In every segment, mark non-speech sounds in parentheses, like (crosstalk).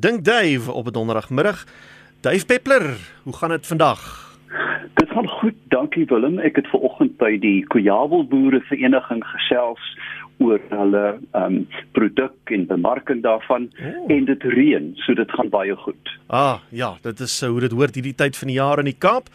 Dink Dave op 'n donderdagmiddag. Dave Peppler, hoe gaan dit vandag? Dit gaan goed, dankie Willem. Ek het ver oggend by die Kojawel Boere Vereniging gesels oor hulle ehm um, produk en bemarking daarvan oh. en dit reën, so dit gaan baie goed. Ah, ja, dit is uh, hoe dit hoort hierdie tyd van die jaar in die Kaap.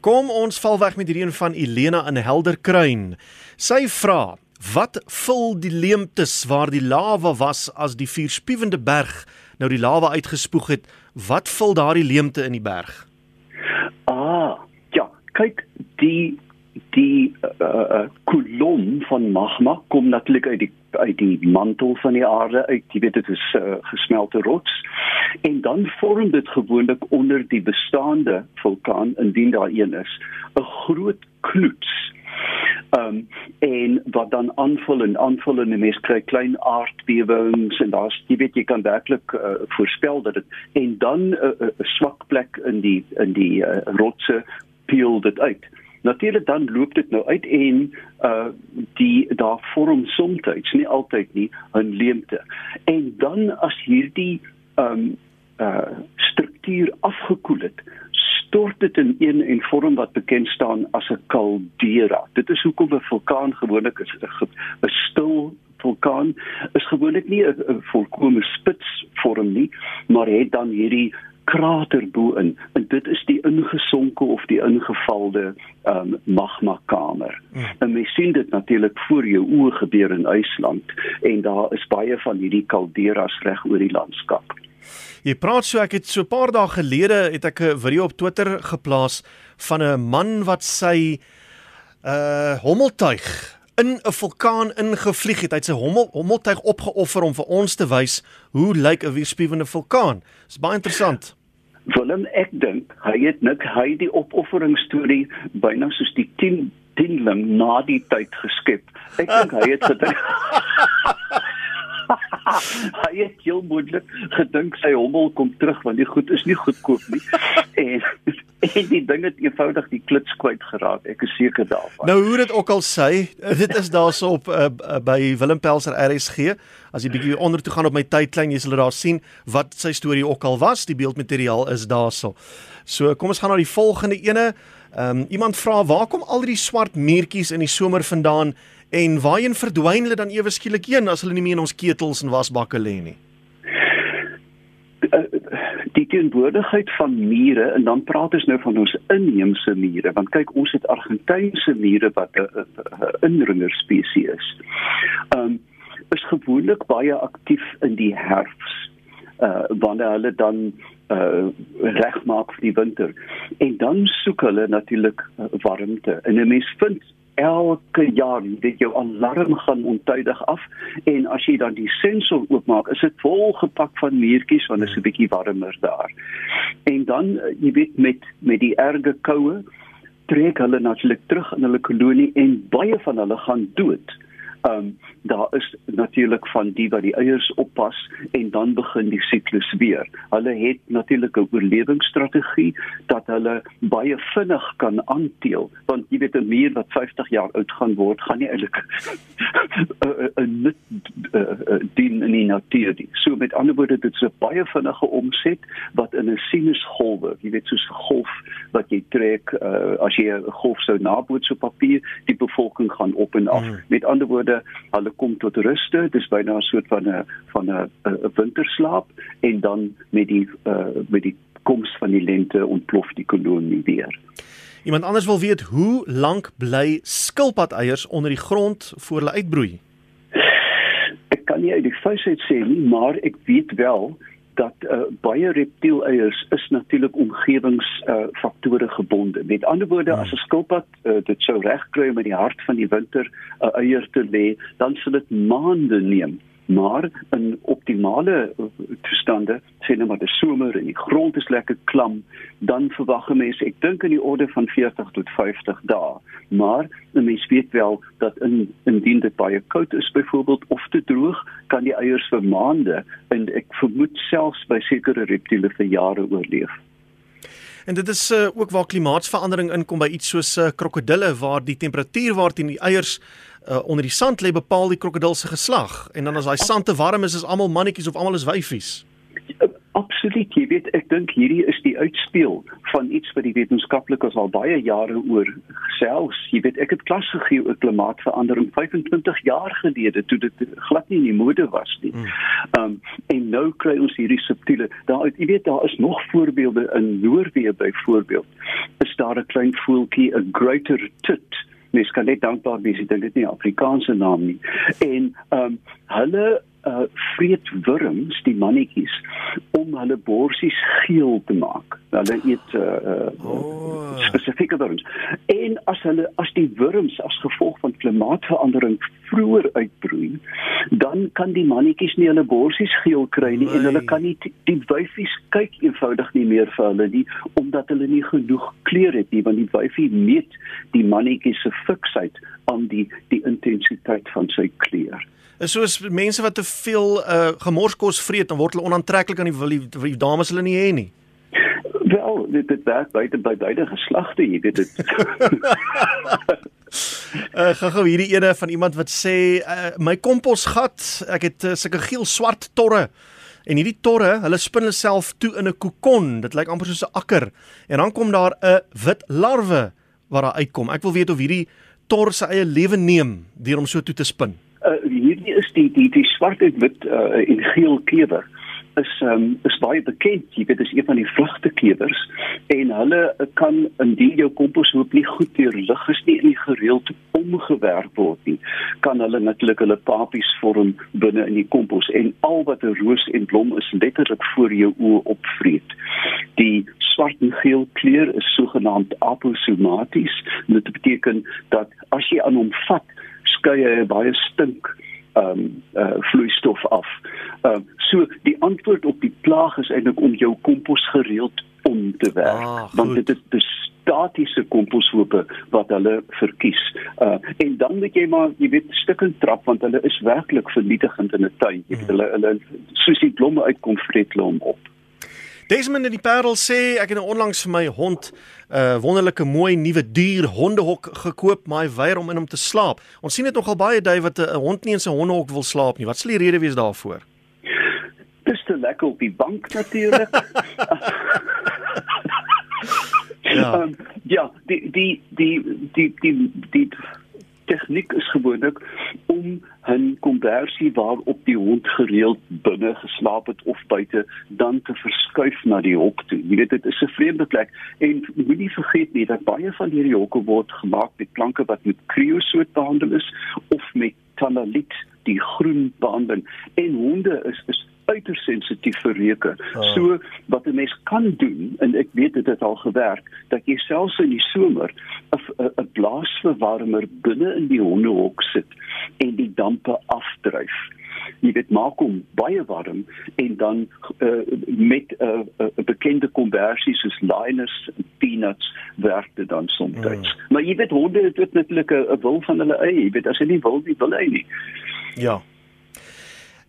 Kom ons val weg met die reën van Elena in Helderkruin. Sy vra Wat vul die leemtes waar die lava was as die vuurspiewende berg nou die lava uitgespoeg het? Wat vul daardie leemte in die berg? Ah, ja, kyk, die die uh, uh, kolom van magma kom natuurlik uit die uit die mantel van die aarde uit. Jy weet dit is uh, gesmelte rots. En dan vorm dit gewoonlik onder die bestaande vulkaan indien daar een is, 'n groot kloets Ehm um, en wat dan aanvul en aanvul en mens kry klein aardbewings en daar's jy weet jy kan werklik uh, voorspel dat dit en dan 'n uh, uh, swak plek in die in die uh, rotse peel dit uit. Natuurlik dan loop dit nou uit en uh die daar vorm soms nie altyd nie 'n leemte. En dan as hierdie um, uh struktuur afgekoel het, stort dit in een en vorm wat bekend staan as 'n kaldera. Dit is hoekom 'n vulkaan gewoonlik is 'n stil vulkaan is gewoonlik nie 'n volkomme spits vorm nie, maar het dan hierdie krater bo-in en dit is die ingesonke of die ingevalde um, magma kamer. Hmm. En mens sien dit natuurlik voor jou oë gebeur in IJsland en daar is baie van hierdie kalderas reg oor die landskap. Jy praat so ek het so 'n paar dae gelede het ek 'n video op Twitter geplaas van 'n man wat sy uh hommeltuig in 'n vulkaan ingevlieg het. Hy het sy hommel hommeltuig opgeoffer om vir ons te wys hoe lyk 'n weerspiewende vulkaan. Dis baie interessant. Willem, ek dink hy het nik hy die opoffering storie byna soos die 10 10ling na die tyd geskep. Ek dink hy het gedink (laughs) (laughs) hy het heel moontlik gedink sy hommel kom terug want die goed is nie goedkoop nie. (laughs) en en die ding het eenvoudig die klits kwyt geraak. Ek is seker daarvan. Nou hoe dit ook al sê, dit is daarso op uh, by Willem Pelser RSG. As jy bietjie onder toe gaan op my tydlyn, jy sal daar sien wat sy storie ook al was. Die beeldmateriaal is daarso. So kom ons gaan na die volgende ene. Ehm um, iemand vra waar kom al die swart muurtjies in die somer vandaan? En waarheen verdwyn hulle dan ewe skielik heen as hulle nie meer in ons ketels en wasbakke lê nie? Eh, die teenwoordigheid van mure en dan praat ons nou van ons inheemse mure want kyk ons het Argentynse mure wat 'n indringer spesies is. Um is gewoonlik baie aktief in die herfs uh wanneer hulle dan uh regmaak vir die winter en dan soek hulle natuurlik warmte en 'n mens vind elke jaar dit jou alarm gaan ontydig af en as jy dan die sensor oopmaak is dit vol gepak van muurtjies want dit is 'n bietjie warmer daar. En dan eh, jy weet met met die erge koue trek hulle natuurlik terug in hulle kolonie en baie van hulle gaan dood. Ehm um, daar is natuurlik van die wat die eiers oppas en dan begin die siklus weer. Hulle het natuurlik 'n oorlewingsstrategie dat hulle baie vinnig kan aanteel want jy weet 'n muur wat 50 jaar oud gaan word, gaan nie eintlik (laughs) 'n nut dien in die natuur nie. So met ander woorde dit is 'n baie vinnige omset wat in 'n sinusgolwe, jy weet soos 'n golf wat jy trek uh, as jy 'n golf sou naboots op papier, die bevolking gaan op en af. Mm. Met ander woorde woorde, hulle kom tot ruste, dis byna 'n soort van 'n van 'n 'n winterslaap en dan met die uh, met die koms van die lente ontplof die kolonie weer. Iemand anders wil weet hoe lank bly skilpadeiers onder die grond voor hulle uitbroei? Ek kan nie uit die feitheid sê nie, maar ek weet wel dat uh, baie reptieleiers is natuurlik omgewingsfaktore uh, gebonde. Met ander woorde, as 'n skilpad uh, dit sou regkry met die hart van die winter 'n uh, eier te lê, dan sal dit maande neem maar in optimale toestande sê nou maar die somer en die grond is lekker klam dan verwag mense ek dink in die orde van 40 tot 50 dae. Maar mense weet wel dat in indien dit baie koud is byvoorbeeld of te droog kan die eiers vir maande en ek vermoed selfs by sekere reptiele vir jare oorleef En dit is uh, ook waar klimaatsverandering inkom by iets soos uh, krokodille waar die temperatuur waarteen die eiers uh, onder die sand lê bepaal die krokodil se geslag. En dan as daai sand te warm is, is almal mannetjies of almal is wyfies. Absoluut. Jy weet, ek dink hierdie is die uitspeel van iets wat die wetenskaplikes al baie jare oor gesels. Jy weet, ek het klas gegee oor klimaatsverandering 25 jaar gelede toe dit glad nie in die mode was nie. Ehm um, en nou kry ons hierdie subtiele. Daar jy weet, daar is nog voorbeelde in Noorwe byvoorbeeld. Is daar 'n klein voeltjie, 'n greater tit mens kan net dankbaar wees dit is nie Afrikaanse naam nie en ehm um, hulle uh vreet wurms die mannetjies om hulle borsies geel te maak. Hulle eet uh, uh oh. spesifieke wurms. En as hulle as die wurms as gevolg van klimaatsverandering vroeër uitbroei, dan kan die mannetjies nie hulle borsies geel kry nie nee. en hulle kan nie die wyfies kyk eenvoudig nie meer vir hulle nie omdat hulle nie genoeg kleur het nie want die wyfie meet die mannetjies se fiksheid die die intensiteit van sy kleur is soos mense wat te veel uh gemorskos vreet dan word hulle onaantreklik aan die wil die, die dames hulle nie hê nie. Wel, dit dit werk buite by beide geslagte, jy weet dit. (laughs) uh gou hierdie ene van iemand wat sê uh, my komposgat, ek het uh, sulke geel swart torre en hierdie torre, hulle spin hulle self toe in 'n kokon. Dit lyk amper soos 'n akker. En dan kom daar 'n wit larwe wat daar uitkom. Ek wil weet of hierdie tor se eie lewe neem deur om so toe te spin uh, hierdie is die die die swart en wit uh, en geel kewer is um, is baie bekend. Jy weet dis een van die vlugte kewers en hulle kan indien jou komposhoop nie goed deur lig is nie in die gereeld omgewerk word nie, kan hulle natuurlik hulle papies vorm binne in die kompos en al wat 'n roos en blom is letterlik voor jou oë opvreet. Die swart en geel kleur is sogenaamd aposomaties. Dit beteken dat as jy aan hom vat, skei hy baie stink ehm um, uh, vloeistof af. Ehm uh, so die antwoord op die plaag is eintlik om jou kompos gereeld om te werk ah, want dit is statiese komposhope wat hulle verkies. Uh en dan moet jy maar jy weet stukkend trap want hulle is werklik vernietigend in 'n tuin. Jy weet hulle hulle soos die blomme uitkom vreet hulle hom op. Desmond in die Parel sê ek het nou onlangs vir my hond 'n uh, wonderlike mooi nuwe dier hondehok gekoop, maar hy weier om in hom te slaap. Ons sien dit nogal baie daai wat 'n hond nie in sy hondehok wil slaap nie. Wat sal die rede wees daarvoor? Dis te lekker op die bank natuurlik. (laughs) ja. Um, ja, die die die die die die tegniek is gewoonlik om 'n konversie waarop die hond gereeld binne geslaap het of buite dan te verskuif na die hok toe. Jy weet dit is 'n vreemde plek en moenie vergeet nie dat baie van hierdie hokke word gemaak met planke wat met kreosoot behandel is of met tanaliet die groen behandeling en honde is is uiters sensitief vir reuke. Oh. So wat 'n mens kan doen en ek weet dit het al gewerk dat jy selfs in die somer 'n blaasverwarmer binne in die hondehok sit en die dampe afdryf. Jy weet maak hom baie warm en dan uh, met 'n uh, 'n uh, bekende konversie soos liners peanuts werk dit dan soms. Mm. Maar jy weet honde het natuurlik 'n wil van hulle eie. Jy weet as hulle nie wil nie, wil hy nie. Ja.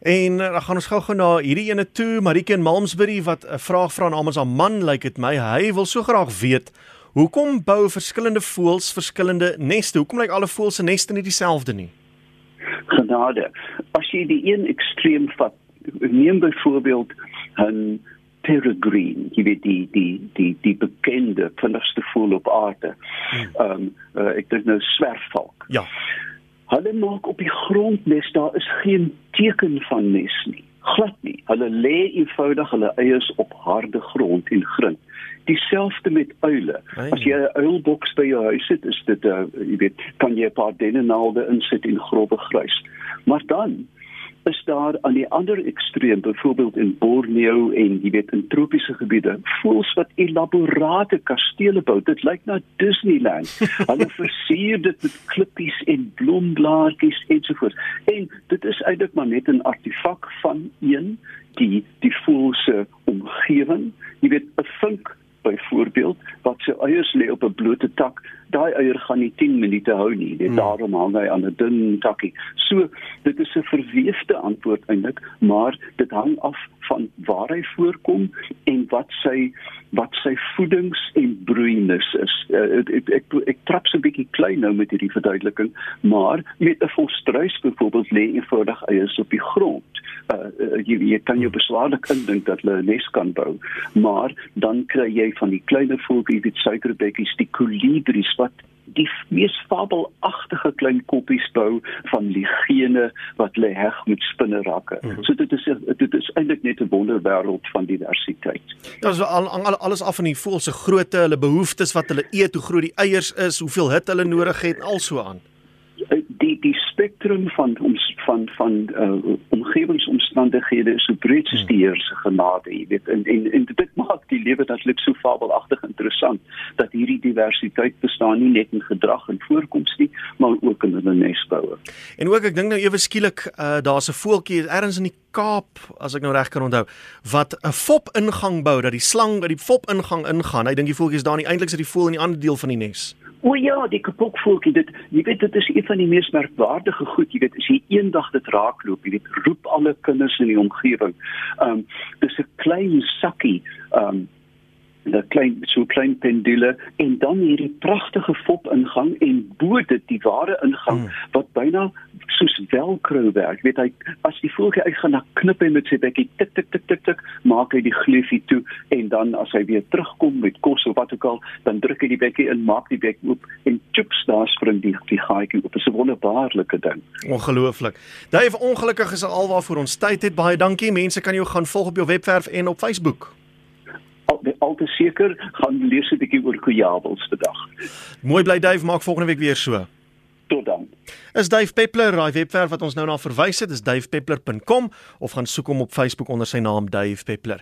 En uh, dan gaan ons gou-gou na hierdie ene toe, Marike in Malmesbury wat 'n vraag vra namens haar man, lyk like dit my. Hy wil so graag weet, hoekom bou verskillende voëls verskillende neste? Hoekom lyk alle voëls se neste nie dieselfde nie? Genade. As jy die een ekstreem vat, neem byvoorbeeld 'n peregrine, jy weet die die die die bekende vinnigste voël op aarde. Ehm um, uh, ek dink nou swerfvalk. Ja. Hulle maak op die grond nes, daar is geen teken van nes nie. Glad nie. Hulle lê eenvoudig hulle eiers op harde grond en grind. Dieselfde met uile. As jy 'n uilboks by jou huis het, is dit 'n uh, jy weet, kan jy 'n paar dennenaalde insit en grobbe grys. Maar dan is daar aan die ander ekstreem byvoorbeeld in Borneo en jy weet in tropiese gebiede voels wat elaborate kastele bou. Dit lyk na Disneyland. (laughs) Hulle versier dit met klippies en bloemblaartjies ensovoorts. En dit is eintlik maar net 'n artefak van een die die voelse omgewing. Jy weet 'n vink byvoorbeeld wat sy eiers lê op 'n blote tak, daai eier gaan nie 10 minute hou nie. Dit hmm. daarom hang hy aan 'n dun takkie. So, dit is 'n verweefde antwoord eintlik, maar dit hang af van waar hy voorkom en wat sy wat sy voedings en broeinis is. Uh, ek ek ek, ek trap so 'n bietjie klein nou met hierdie verduideliking, maar met 'n volstruis byvoorbeeld lê eenvoudig eiers op die grond. Uh, jy, jy kan jou beswaarlik indink dat hulle 'n nes kan bou, maar dan kry jy van die kleiner voeltjies, die suikerbekkies, die kolibries wat die mees fabelagtige klein koppies bou van ligene wat lê heg met spinnerakke. Mm -hmm. So dit is dit is eintlik net 'n wonderwêreld van diversiteit. Ja, so al, al, alles af van die voël se grootte, hulle behoeftes wat hulle eet, hoe groot die eiers is, hoeveel hit hulle nodig het, al so aan spektrum van ons van van uh, omgewingsomstandighede is so breed soos die Here se genade, jy weet. En en, en dit maak die lewe natuurlik so fabelagtig interessant dat hierdie diversiteit bestaan nie net in gedrag en voorkoms nie, maar ook in hulle nesboue. En ook ek dink nou ewe skielik uh, daar's 'n voeltjie ergens in die Kaap, as ek nou reg kan onthou, wat 'n fop ingang bou dat die slang by die fop ingang ingaan. Hy dink die voeltjie is daar nie eintlik sit die voel in die ander deel van die nes. O ja, die kapokvoeltjie, dit jy weet dit is een van die mees merkwaardige goed, jy weet as jy eendag dit raakloop, jy weet roep alle kinders in die omgewing. Ehm um, dis 'n klein sakkie, ehm um, 'n klein so klein pendule en dan hierdie pragtige fop ingang en bo dit die ware ingang hmm. wat byna soos velcro werk. Weet hy as die voeltjie uitgaan dan knip hy met sy bekkie tik tik tik tik tik maak hy die gleufie toe en dan as hy weer terugkom met kos of wat ook al dan druk hy die bekkie in maak die bek oop en chips daar spring die die gaatjie oop. Dit is 'n wonderbaarlike ding. Ongelooflik. Dave ongelukkig is alwaar vir ons tyd het baie dankie. Mense kan jou gaan volg op jou webwerf en op Facebook al te seker gaan lees 'n bietjie oor kojabels vandag. Mooi bly Dave, maak volgende week weer so. Tot dan. Is Dave Peppler, raai webwerf wat ons nou na verwys het, is davepeppler.com of gaan soek hom op Facebook onder sy naam Dave Peppler.